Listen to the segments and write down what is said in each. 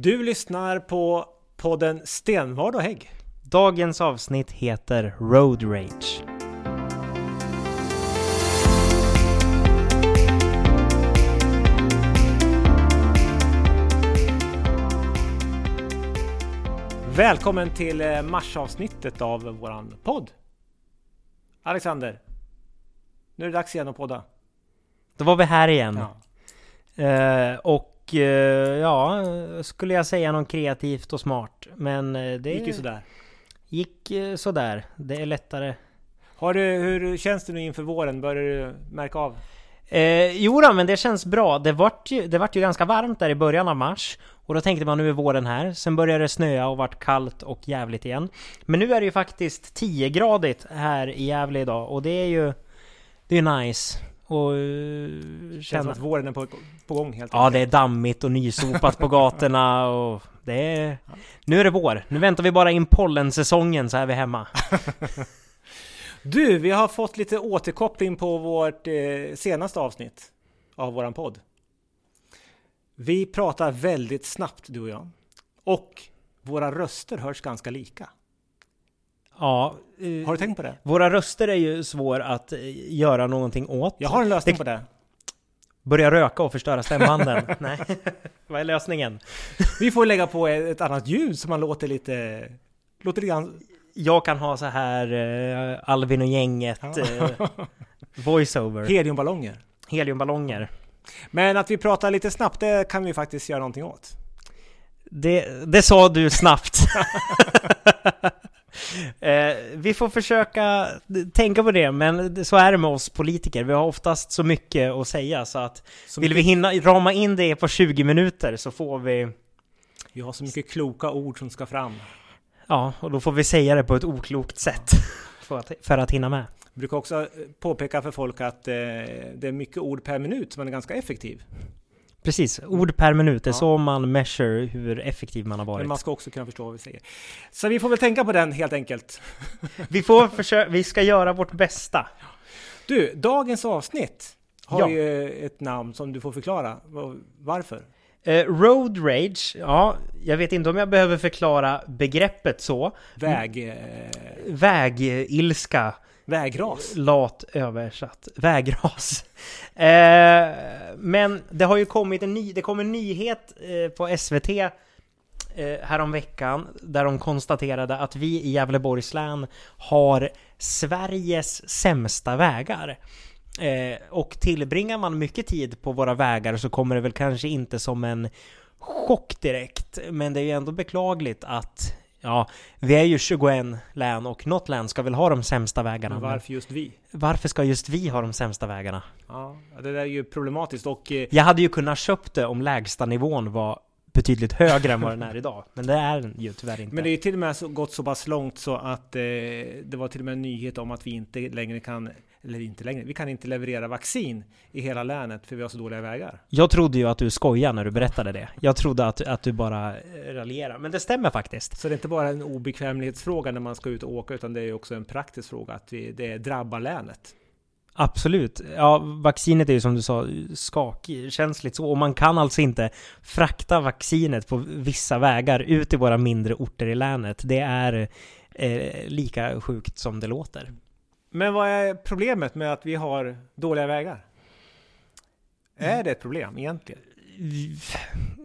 Du lyssnar på podden Stenvard och Hägg. Dagens avsnitt heter Road Rage. Välkommen till eh, marsavsnittet av våran podd. Alexander, nu är det dags igen att podda. Då var vi här igen. Ja. Eh, och ja, skulle jag säga något kreativt och smart. Men eh, det gick ju sådär. gick eh, sådär. Det är lättare. Har du, hur känns det nu inför våren? Börjar du märka av? Eh, jo då, men det känns bra. Det vart, ju, det vart ju ganska varmt där i början av mars. Och då tänkte man nu är våren här. Sen började det snöa och vart kallt och jävligt igen. Men nu är det ju faktiskt 10-gradigt här i Gävle idag. Och det är ju... Det är nice. Och Känns som känna... att våren är på, på gång helt Ja, det är dammigt och nysopat på gatorna och det är... Nu är det vår. Nu väntar vi bara in pollensäsongen så är vi hemma. Du, vi har fått lite återkoppling på vårt eh, senaste avsnitt av våran podd. Vi pratar väldigt snabbt du och jag. Och våra röster hörs ganska lika. Ja, eh, Har du tänkt på det? våra röster är ju svår att eh, göra någonting åt. Jag har en lösning Det- på det. Börja röka och förstöra stämbanden. Nej, vad är lösningen? Vi får lägga på ett annat ljud så man låter lite... Låter lite grann... Jag kan ha så här eh, Alvin och gänget eh, voiceover. Heliumballonger. Heliumballonger. Men att vi pratar lite snabbt, det kan vi faktiskt göra någonting åt. Det, det sa du snabbt. eh, vi får försöka tänka på det, men så är det med oss politiker. Vi har oftast så mycket att säga så att Så vill vi mycket, hinna rama in det på 20 minuter så får vi vi har så mycket kloka ord som ska fram. Ja, och då får vi säga det på ett oklokt sätt för att, för att hinna med. Jag brukar också påpeka för folk att eh, det är mycket ord per minut så man är ganska effektiv. Precis, ord per minut. Det är Ja. så man measure hur effektiv man har Men varit. man ska också kunna förstå vad vi säger. Så vi får väl tänka på den helt enkelt. Vi får försöka, vi ska göra vårt bästa. Du, dagens avsnitt har Ja. ju ett namn som du får förklara. Varför? Eh, road rage, ja, jag vet inte om jag behöver förklara begreppet så. Väg... Eh, Vägilska, vägras. lat översatt. Vägras. Eh, men det har ju kommit en ny, det kom en nyhet eh, på SVT eh, häromveckan där de konstaterade att vi i Gävleborgs län har Sveriges sämsta vägar. Eh, och tillbringar man mycket tid på våra vägar så kommer det väl kanske inte som en chock direkt. Men det är ju ändå beklagligt att Ja, vi är ju 21 län och något län ska väl ha de sämsta vägarna. Men varför just vi? varför ska just vi ha de sämsta vägarna? Ja, det där är ju problematiskt och eh, Jag hade ju kunnat köpt det om lägsta nivån var betydligt högre än vad den är idag. Men det är den ju tyvärr inte. Men det är ju till och med så, gått så pass långt så att eh, det var till och med en nyhet om att vi inte längre kan, eller inte längre, vi kan inte leverera vaccin i hela länet för vi har så dåliga vägar. Jag trodde ju att du skojar när du berättade det. Jag trodde att, att du bara eh, raljerar. Men det stämmer faktiskt. Så det är inte bara en obekvämlighetsfråga när man ska ut och åka utan det är också en praktisk fråga att vi, det drabbar länet. Absolut. Ja, vaccinet är ju som du sa skakkänsligt så. Och man kan alltså inte frakta vaccinet på vissa vägar ut till våra mindre orter i länet. Det är eh, lika sjukt som det låter. Men vad är problemet med att vi har dåliga vägar? Är det ett problem egentligen?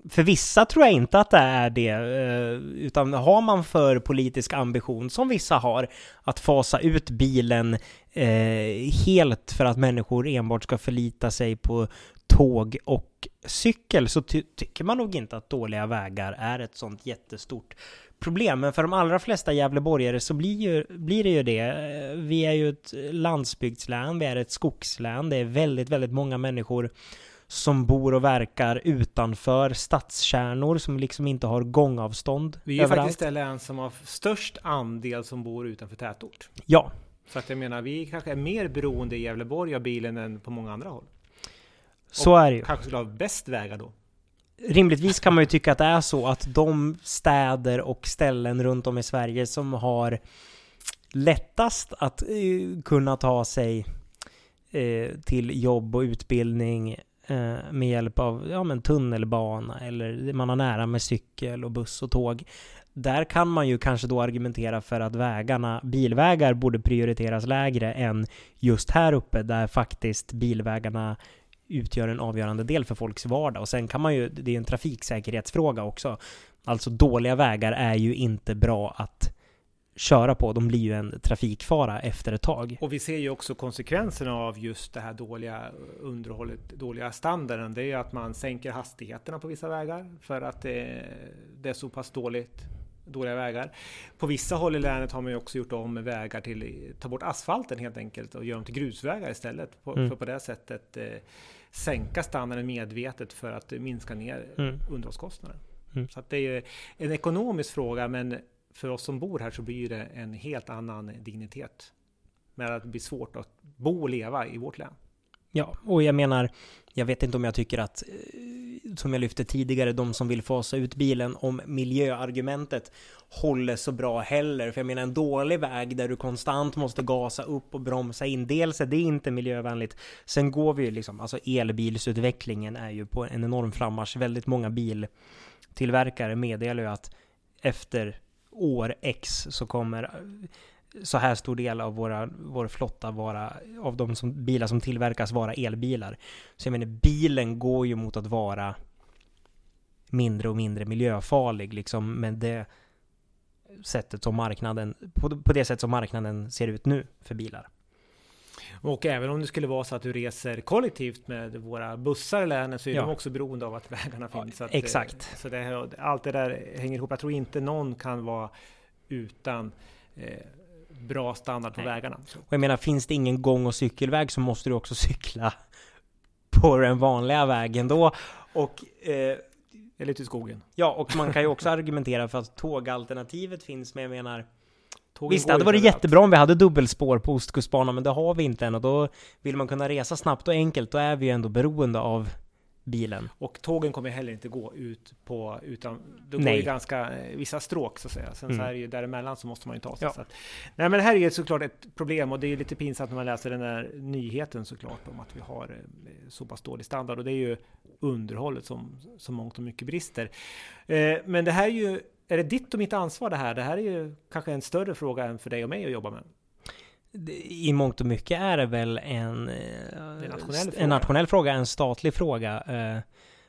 För vissa tror jag inte att det är det, eh, utan har man för politisk ambition, som vissa har, att fasa ut bilen eh, helt för att människor enbart ska förlita sig på tåg och cykel, så ty tycker man nog inte att dåliga vägar är ett sånt jättestort problem. Men för de allra flesta Gävleborgare så blir, ju, blir det ju det. Eh, Vi är ju ett landsbygdslän, vi är ett skogslän, det är väldigt, väldigt många människor som bor och verkar utanför stadskärnor som liksom inte har gångavstånd Vi är ju överallt. faktiskt det län som har störst andel som bor utanför tätort. Ja, Så att jag menar, vi kanske är mer beroende i Gävleborg av bilen än på många andra håll. Så är det ju. Kanske skulle ha bäst vägar då. Rimligtvis kan man ju tycka att det är så att de städer och ställen runt om i Sverige som har lättast att eh, kunna ta sig eh, till jobb och utbildning eh, med hjälp av ja, men tunnelbana eller man har nära med cykel och buss och tåg. Där kan man ju kanske då argumentera för att vägarna, bilvägar borde prioriteras lägre än just här uppe där faktiskt bilvägarna utgör en avgörande del för folks vardag. Och sen kan man ju, det är en trafiksäkerhetsfråga också. Alltså dåliga vägar är ju inte bra att köra på. De blir ju en trafikfara efter ett tag. Och vi ser ju också konsekvenserna av just det här dåliga underhållet, dåliga standarden. Det är ju att man sänker hastigheterna på vissa vägar för att det, det är så pass dåligt dåliga vägar. På vissa håll i länet har man ju också gjort om vägar till, ta bort asfalten helt enkelt och göra dem till grusvägar istället. På, mm. För på det sättet eh, sänka standarden medvetet för att minska ner mm. underhållskostnader. Mm. Så det är ju en ekonomisk fråga men för oss som bor här så blir det en helt annan dignitet. Med att det blir svårt att bo och leva i vårt län. Ja, och jag menar, jag vet inte om jag tycker att, eh, som jag lyfte tidigare, de som vill fasa ut bilen, om miljöargumentet håller så bra heller. För jag menar en dålig väg där du konstant måste gasa upp och bromsa in. Dels är det inte miljövänligt. Sen går vi ju liksom, alltså elbilsutvecklingen är ju på en enorm frammarsch. Väldigt många biltillverkare meddelar ju att efter år X så kommer så här stor del av våra, vår flotta vara, av de som, bilar som tillverkas vara elbilar. Så jag menar, bilen går ju mot att vara mindre och mindre miljöfarlig liksom med det sättet som marknaden, på, på det sätt som marknaden ser ut nu för bilar. Och även om det skulle vara så att du reser kollektivt med våra bussar i länet så är ja. de också beroende av att vägarna finns. Ja, att, exakt. Så det, allt det där hänger ihop. Jag tror inte någon kan vara utan eh, bra standard på Nej. vägarna. Och jag menar, finns det ingen gång och cykelväg så måste du också cykla på den vanliga vägen då. Och eh, eller i skogen. Ja, och man kan ju också argumentera för att tågalternativet finns, men jag menar Tågen Visst, det hade varit jättebra om vi hade dubbelspår på Ostkustbanan, men det har vi inte än och då vill man kunna resa snabbt och enkelt, då är vi ju ändå beroende av bilen. Och tågen kommer heller inte gå ut på, utan det går ju ganska, eh, vissa stråk så att säga. Sen mm. så är det ju däremellan så måste man ju ta sig. Ja. Så att, nej men det här är ju såklart ett problem och det är lite pinsamt när man läser den där nyheten såklart om att vi har eh, så pass dålig standard och det är ju underhållet som, som mångt och mycket brister. Eh, men det här är ju, är det ditt och mitt ansvar det här? Det här är ju kanske en större fråga än för dig och mig att jobba med i mångt och mycket är det väl en, eh, en, nationell, fråga. en nationell fråga, en statlig fråga eh,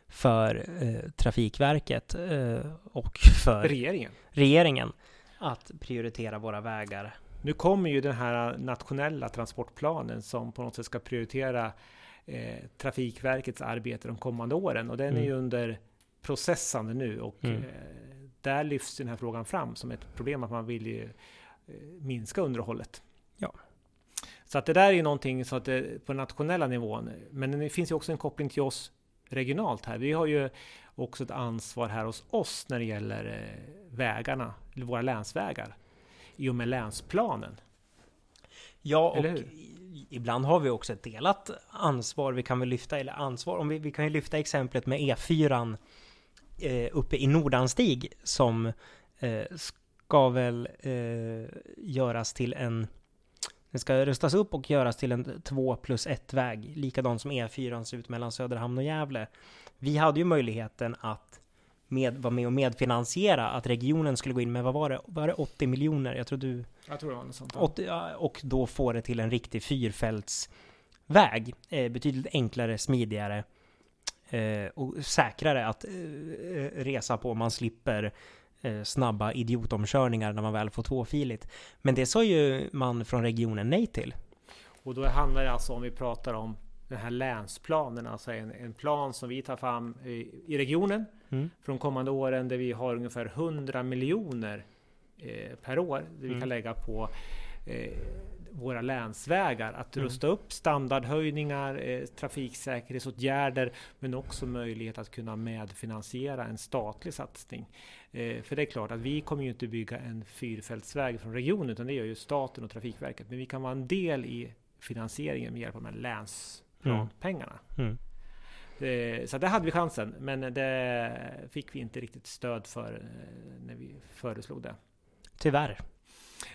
för eh, Trafikverket eh, och för regeringen. regeringen att prioritera våra vägar. Nu kommer ju den här nationella transportplanen som på något sätt ska prioritera eh, Trafikverkets arbete de kommande åren och den mm. är ju under processande nu och mm. Eh, där lyfts den här frågan fram som ett problem att man vill ju minska underhållet. Ja. Så att det där är ju någonting så att det, på nationella nivån. Men det finns ju också en koppling till oss regionalt här. Vi har ju också ett ansvar här hos oss när det gäller eh, vägarna, våra länsvägar, i och med länsplanen. Ja, och ibland har vi också ett delat ansvar. Vi kan väl lyfta, eller ansvar, om vi, vi kan ju lyfta exemplet med E4 eh, uppe i Nordanstig som eh, ska väl eh, göras till en den ska rustas upp och göras till en 2 plus 1 väg, likadant som E4 ser ut mellan Söderhamn och Gävle. Vi hade ju möjligheten att med, vara med och medfinansiera att regionen skulle gå in med, vad var det, var det 80 miljoner? Jag tror du... Jag tror det var något sånt. 80, och då få det till en riktig fyrfältsväg. Eh, betydligt enklare, smidigare eh, och säkrare att eh, resa på. Man slipper Eh, snabba idiotomkörningar när man väl får tvåfiligt. Men det sa ju man från regionen nej till. Och då handlar det alltså om vi pratar om den här länsplanen, alltså en, en plan som vi tar fram i, i regionen mm. för de kommande åren där vi har ungefär 100 miljoner eh, per år. Där vi mm. kan lägga på eh, våra länsvägar. Att mm. rusta upp standardhöjningar, eh, trafiksäkerhetsåtgärder, men också möjlighet att kunna medfinansiera en statlig satsning. Eh, för det är klart att vi kommer ju inte bygga en fyrfältsväg från regionen, utan det gör ju staten och Trafikverket. Men vi kan vara en del i finansieringen med hjälp av de här länsplanpengarna. Mm. Mm. Eh, så där hade vi chansen, men det fick vi inte riktigt stöd för eh, när vi föreslog det. Tyvärr.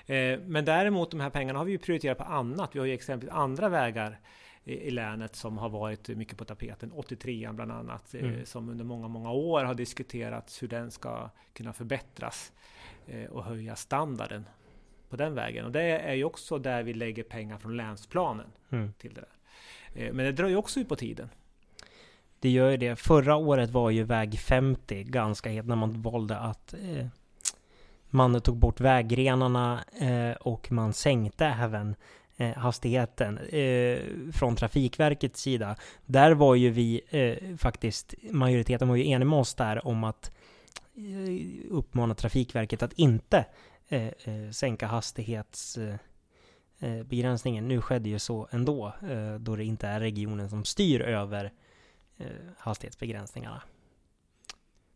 Eh, men däremot de här pengarna har vi ju prioriterat på annat. Vi har ju exempelvis andra vägar i länet som har varit mycket på tapeten. 83 bland annat, eh, Mm. som under många, många år har diskuterats hur den ska kunna förbättras eh, och höja standarden på den vägen. Och det är ju också där vi lägger pengar från länsplanen Mm. till det där. Men det drar ju också ut på tiden. Det gör ju det. Förra året var ju väg 50 ganska het när man valde att man tog bort vägrenarna eh, och man sänkte även eh, hastigheten eh, från Trafikverkets sida. Där var ju vi eh, faktiskt, majoriteten var ju enig med oss där om att eh, uppmana Trafikverket att inte eh, eh sänka hastighets eh, eh, begränsningen. Nu skedde ju så ändå, eh, då det inte är regionen som styr över hastighetsbegränsningarna.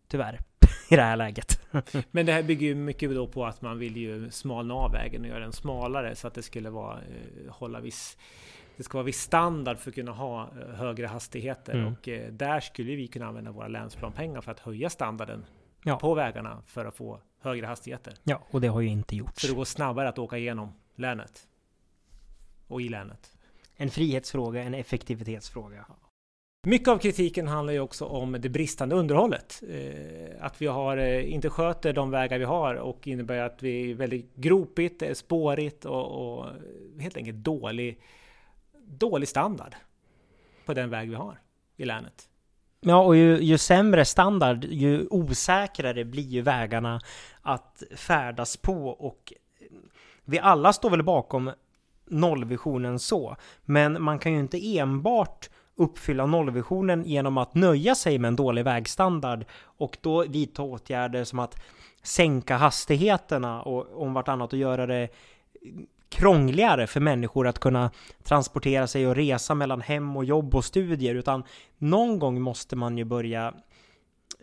Tyvärr, i det här läget. Men det här bygger ju mycket då på att man vill ju smalna av vägen och göra den smalare så att det skulle vara, eh, hålla viss det ska vara viss standard för att kunna ha eh, högre hastigheter Mm. och eh, där skulle vi kunna använda våra länsplanpengar för att höja standarden Ja. på vägarna för att få högre hastigheter. Ja, och det har ju inte gjorts. Så det går snabbare att åka igenom länet. Och i länet. En frihetsfråga, en effektivitetsfråga. Mycket av kritiken handlar ju också om det bristande underhållet. Eh, att vi har, eh, inte sköter de vägar vi har och innebär att vi är väldigt gropigt, eh, spårigt och, och helt enkelt dålig, dålig standard på den väg vi har i länet. Ja, och ju, ju sämre standard, ju osäkrare blir ju vägarna att färdas på och vi alla står väl bakom nollvisionen så, men man kan ju inte enbart uppfylla nollvisionen genom att nöja sig med en dålig vägstandard och då vidta åtgärder som att sänka hastigheterna och om vartannat och göra det krångligare för människor att kunna transportera sig och resa mellan hem och jobb och studier. Utan någon gång måste man ju börja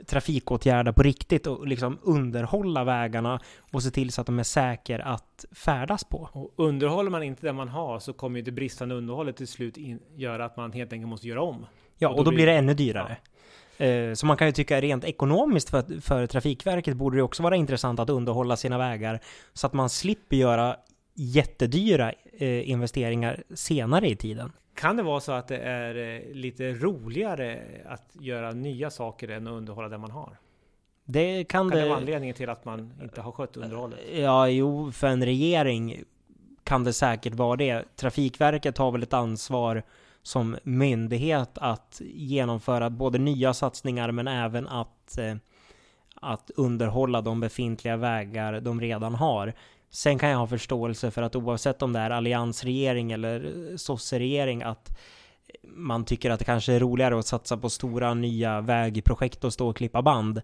trafikåtgärda på riktigt och liksom underhålla vägarna och se till så att de är säkra att färdas på. Och underhåller man inte det man har så kommer ju det bristande underhållet till slut in, göra att man helt enkelt måste göra om. Ja, Och och då då blir- det ännu dyrare. Eh, Så man kan ju tycka rent ekonomiskt för, för Trafikverket borde det också vara intressant att underhålla sina vägar så att man slipper göra jättedyra eh, investeringar senare i tiden. Kan det vara så att det är eh, lite roligare att göra nya saker än att underhålla det man har? Det kan, Kan det vara det... anledningen till att man inte har skött underhållet? Ja, jo, för en regering kan det säkert vara det. Trafikverket har väl ett ansvar som myndighet att genomföra både nya satsningar men även att, eh, att underhålla de befintliga vägar de redan har. Sen kan jag ha förståelse för att oavsett om det är alliansregering eller sosseregering att man tycker att det kanske är roligare att satsa på stora nya vägprojekt och stå och klippa band.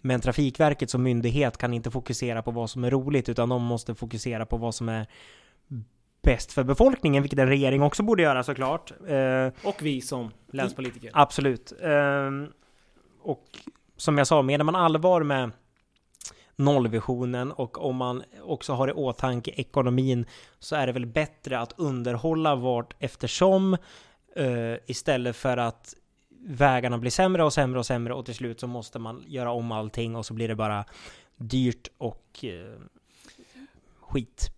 Men Trafikverket som myndighet kan inte fokusera på vad som är roligt utan de måste fokusera på vad som är bäst för befolkningen, vilket en regering också borde göra såklart. Eh, Och vi som länspolitiker. Absolut. Ehm, och som jag sa, menar man allvar med nollvisionen och om man också har i åtanke ekonomin så är det väl bättre att underhålla vart eftersom uh, istället för att vägarna blir sämre och sämre och sämre och till slut så måste man göra om allting och så blir det bara dyrt och uh, skit.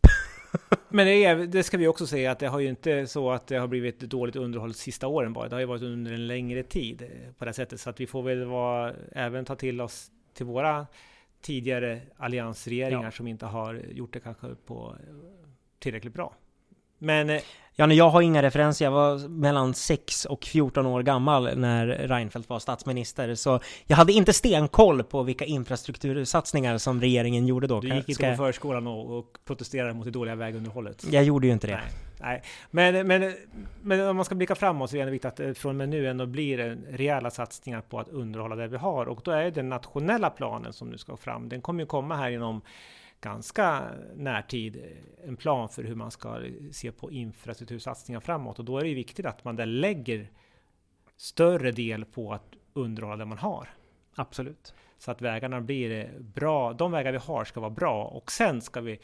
Men det, är, det ska vi också säga att det har ju inte så att det har blivit dåligt underhåll de sista åren bara. Det har ju varit under en längre tid eh, på det sättet. Så att vi får väl vara, även ta till oss till våra tidigare alliansregeringar Ja. som inte har gjort det kanske på eh, tillräckligt bra. Men eh, Ja, nej, jag har inga referenser. Jag var mellan 6 och 14 år gammal när Reinfeldt var statsminister, så jag hade inte stenkoll på vilka infrastruktursatsningar som regeringen gjorde då. du gick inte på förskolan och, och protesterade mot det dåliga vägunderhållet. jag gjorde ju inte det. Nej, nej. Men, men, men om man ska blicka framåt så är det viktigt att det från och med nu ändå blir det rejäla satsningar på att underhålla det vi har. Och då är den nationella planen som nu ska fram, den kommer ju komma här inom ganska närtid. En plan för hur man ska se på infrastruktursatsningar framåt. Och då är det ju viktigt att man där lägger större del på att underhålla det man har. Absolut. Så att vägarna blir eh, bra. De vägar vi har ska vara bra och sen ska vi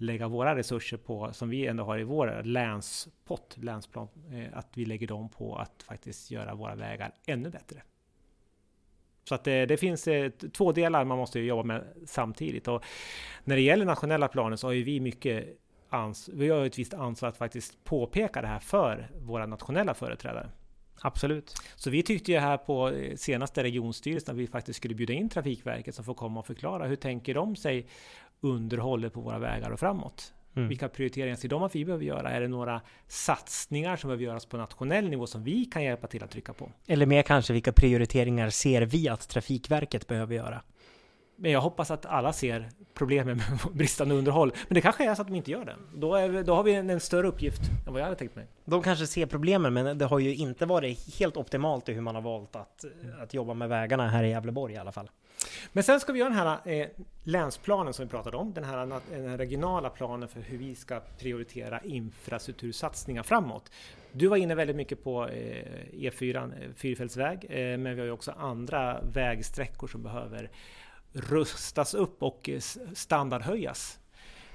lägga våra resurser på, som vi ändå har i vår länspott, länsplan, eh, att vi lägger dem på att faktiskt göra våra vägar ännu bättre. Så att det, det finns eh, två delar man måste jobba med samtidigt. Och när det gäller nationella planen så har ju vi mycket ans vi har ett visst ansvar att faktiskt påpeka det här för våra nationella företrädare. Absolut. Så vi tyckte ju här på eh, senaste regionstyrelsen att vi faktiskt skulle bjuda in Trafikverket som får komma och förklara hur tänker de sig underhållet på våra vägar och framåt. Mm. Vilka prioriteringar ser de att vi behöver göra? Är det några satsningar som behöver göras på nationell nivå som vi kan hjälpa till att trycka på? Eller mer kanske, vilka prioriteringar ser vi att Trafikverket behöver göra? Men jag hoppas att alla ser problemen med bristande underhåll. Men det kanske är så att de inte gör det. Då, är, då har vi en, en, större uppgift än vad jag hade tänkt mig. De kanske ser problemen, men det har ju inte varit helt optimalt i hur man har valt att, att jobba med vägarna här i Gävleborg i alla fall. Men sen ska vi göra den här eh, länsplanen som vi pratade om, den här, den här regionala planen för hur vi ska prioritera infrastruktursatsningar framåt. Du var inne väldigt mycket på eh, E4, eh, fyrfältsväg, eh, men vi har ju också andra vägsträckor som behöver rustas upp och eh, standardhöjas.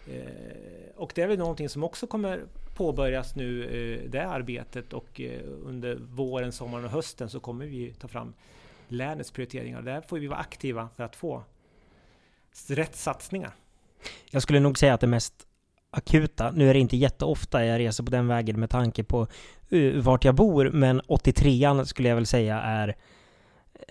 Eh, och det är väl någonting som också kommer påbörjas nu, eh, det arbetet och eh, under våren, sommaren och hösten så kommer vi ta fram länets prioriteringar. Där får vi vara aktiva för att få rätt satsningar. Jag skulle nog säga att det mest akuta, nu är det inte jätteofta jag reser på den vägen med tanke på eh, vart jag bor, men 83an skulle jag väl säga är eh,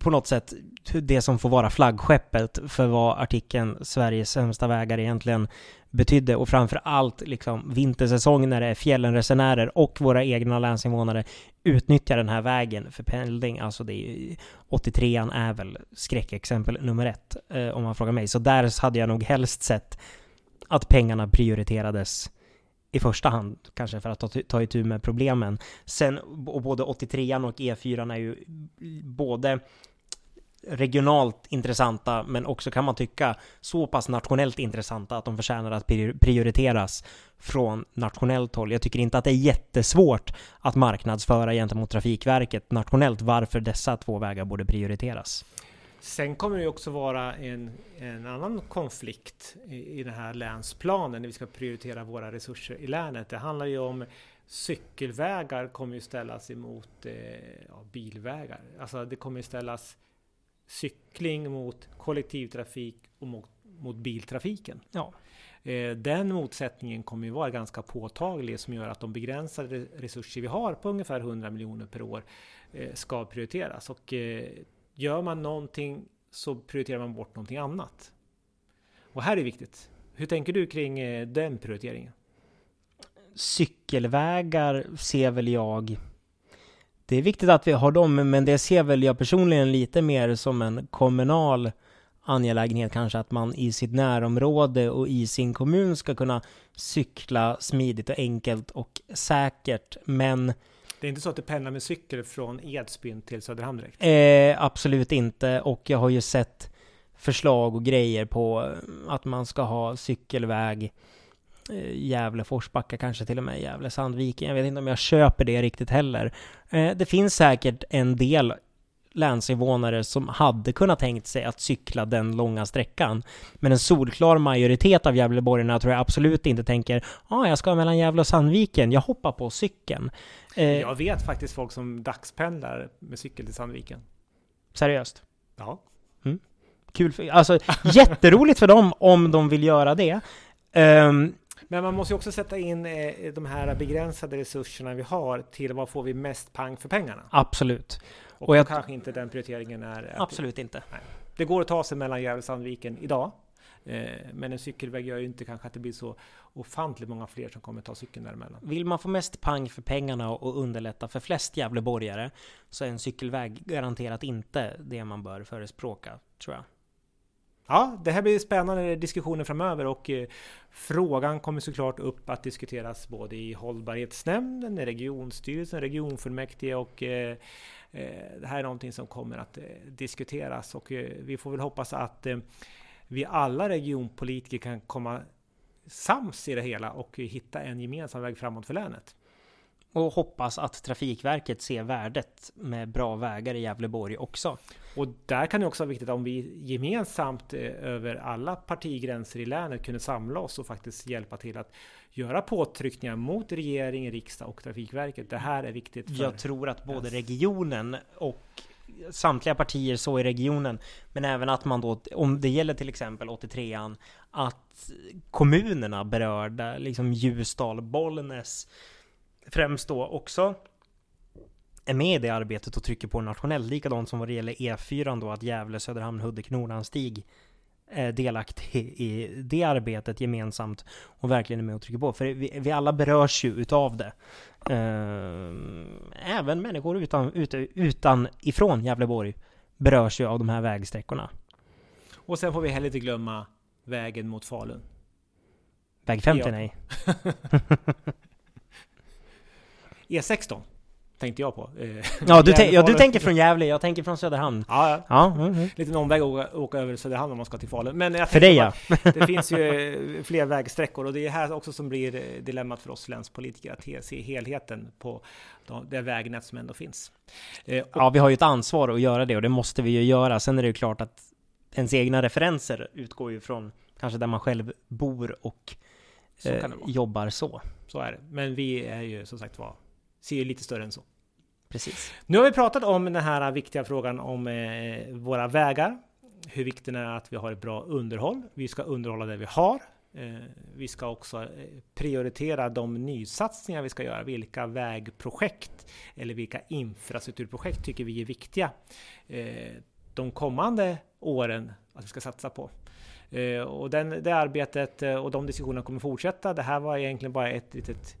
på något sätt det som får vara flaggskeppet för vad artikeln Sveriges sämsta vägar egentligen betydde och framför allt liksom vintersäsong när det är fjällenresenärer och våra egna länsinvånare utnyttjar den här vägen för pendling. Alltså det är 83an är väl skräckexempel nummer ett eh, om man frågar mig. Så där hade jag nog helst sett att pengarna prioriterades i första hand, kanske för att ta, ta itu med problemen. Sen, och både 83an och E4 är ju både regionalt intressanta, men också kan man tycka så pass nationellt intressanta att de förtjänar att prioriteras från nationellt håll. Jag tycker inte att det är jättesvårt att marknadsföra gentemot Trafikverket nationellt varför dessa två vägar borde prioriteras. Sen kommer det också vara en, en annan konflikt i, i den här länsplanen när vi ska prioritera våra resurser i länet. Det handlar ju om cykelvägar kommer ju ställas emot eh, ja, bilvägar. Alltså det kommer ju ställas cykling mot kollektivtrafik och mot, mot biltrafiken. Ja. Eh, den motsättningen kommer ju vara ganska påtaglig som gör att de begränsade resurser vi har på ungefär 100 miljoner per år eh, ska prioriteras. Och eh, Gör man någonting så prioriterar man bort någonting annat. Och här är det viktigt. Hur tänker du kring eh, den prioriteringen? Cykelvägar ser väl jag det är viktigt att vi har dem, men det ser väl jag personligen lite mer som en kommunal angelägenhet kanske att man i sitt närområde och i sin kommun ska kunna cykla smidigt och enkelt och säkert. Men det är inte så att du pendlar med cykel från Edsbyn till Söderhamn direkt? Eh, absolut inte. Och jag har ju sett förslag och grejer på eh, att man ska ha cykelväg eh, Gävle Forsbacka, kanske till och med Gävle Sandviken. Jag vet inte om jag köper det riktigt heller. Eh, det finns säkert en del länsinvånare som hade kunnat tänkt sig att cykla den långa sträckan. Men en solklar majoritet av Gävleborgarna tror jag absolut inte tänker ja, ah, jag ska mellan Gävle och Sandviken, jag hoppar på cykeln. Eh, jag vet faktiskt folk som dagspendlar med cykel till Sandviken. Seriöst? Ja. Mm. Kul, för, alltså jätteroligt för dem om de vill göra det. Um, men man måste ju också sätta in eh, de här begränsade resurserna vi har till vad får vi mest pang för pengarna? Absolut. Och, och jag, kanske inte den prioriteringen är... Absolut inte. Nej. Det går att ta sig mellan Gävle och Sandviken idag. Eh, men en cykelväg gör ju inte kanske att det blir så ofantligt många fler som kommer ta cykeln däremellan. Vill man få mest pang för pengarna och underlätta för flest Gävleborgare så är en cykelväg garanterat inte det man bör förespråka, tror jag. Ja, det här blir spännande diskussioner framöver och eh, frågan kommer såklart upp att diskuteras både i hållbarhetsnämnden, regionstyrelsen, regionfullmäktige och eh, eh, det här är någonting som kommer att diskuteras och vi får väl hoppas att vi alla regionpolitiker kan komma sams i det hela och hitta en gemensam väg framåt för länet. Och hoppas att Trafikverket ser värdet med bra vägar i Gävleborg också. Och där kan det också vara viktigt om vi gemensamt över alla partigränser i länet kunde samla oss och faktiskt hjälpa till att göra påtryckningar mot regering, riksdag och Trafikverket. Det här är viktigt. För Jag tror att både regionen och samtliga partier så i regionen. Men även att man då, om det gäller till exempel 83an, att kommunerna berörda, liksom Ljusdal, Bollnäs, främst då också är med i det arbetet och trycker på nationellt. Likadant som vad det gäller E4 då, att Gävle, Söderhamn, Hudik, Nordanstig är delaktig i det arbetet gemensamt och verkligen är med och trycker på. För vi, vi alla berörs ju utav det. Eh, även människor utan, utan, utan ifrån Gävleborg berörs ju av de här vägsträckorna. Och sen får vi heller inte glömma vägen mot Falun. Väg 50 Ja. nej. E16 tänkte jag på. Eh, Ja du, ja, du tänker från Gävle, jag tänker från Söderhamn. Ja, ja. Ja, mm, mm. Liten omväg att åka, åka över Söderhamn om man ska till Falun. Men jag för dig ja. Det finns ju eh, fler vägsträckor och det är här också som blir eh, dilemmat för oss länspolitiker att se helheten på de- det vägnät som ändå finns. Ja, vi har ju ett ansvar att göra det och det måste vi ju göra. Sen är det ju klart att ens egna referenser utgår ju från kanske där man själv bor och så eh, jobbar så. Så är det. Men vi är ju som sagt var, ser ju lite större än så. Precis. Nu har vi pratat om den här viktiga frågan om eh, våra vägar. Hur viktigt det är att vi har ett bra underhåll. Vi ska underhålla det vi har. Eh, vi ska också eh, prioritera de nysatsningar vi ska göra. Vilka vägprojekt eller vilka infrastrukturprojekt tycker vi är viktiga eh, de kommande åren att vi ska satsa på. Eh, och den, det arbetet eh, och de diskussionerna kommer fortsätta. Det här var egentligen bara ett litet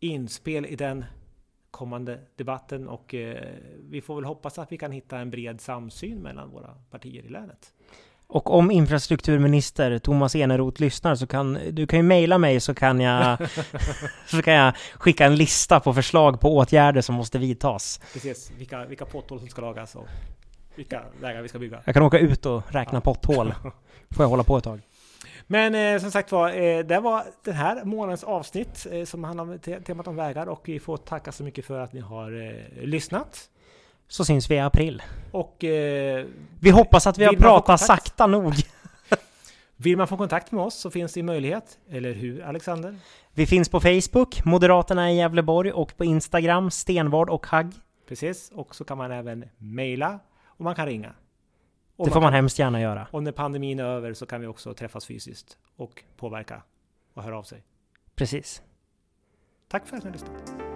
inspel i den kommande debatten och eh, vi får väl hoppas att vi kan hitta en bred samsyn mellan våra partier i länet. Och om infrastrukturminister Thomas Eneroth lyssnar så kan du kan ju mejla mig så kan jag så kan jag skicka en lista på förslag på åtgärder som måste vidtas. Precis, vilka, vilka potthål som ska lagas och vilka vägar vi ska bygga. Jag kan åka ut och räkna potthål. Får jag hålla på ett tag. Men eh, som sagt var, eh, det var den här månadens avsnitt eh, som handlar om te temat om vägar och vi får tacka så mycket för att ni har eh, lyssnat. Så syns vi i april. Och eh, Vi hoppas att vi har pratat sakta nog. vill man få kontakt med oss så finns det möjlighet, eller hur Alexander? Vi finns på Facebook, Moderaterna i Gävleborg och på Instagram, Stenvard och Hagg. Precis, och så kan man även mejla och man kan ringa. Det får man hemskt gärna göra. Och när pandemin är över så kan vi också träffas fysiskt och påverka och höra av sig. Precis. Tack för att ni har lyssnat.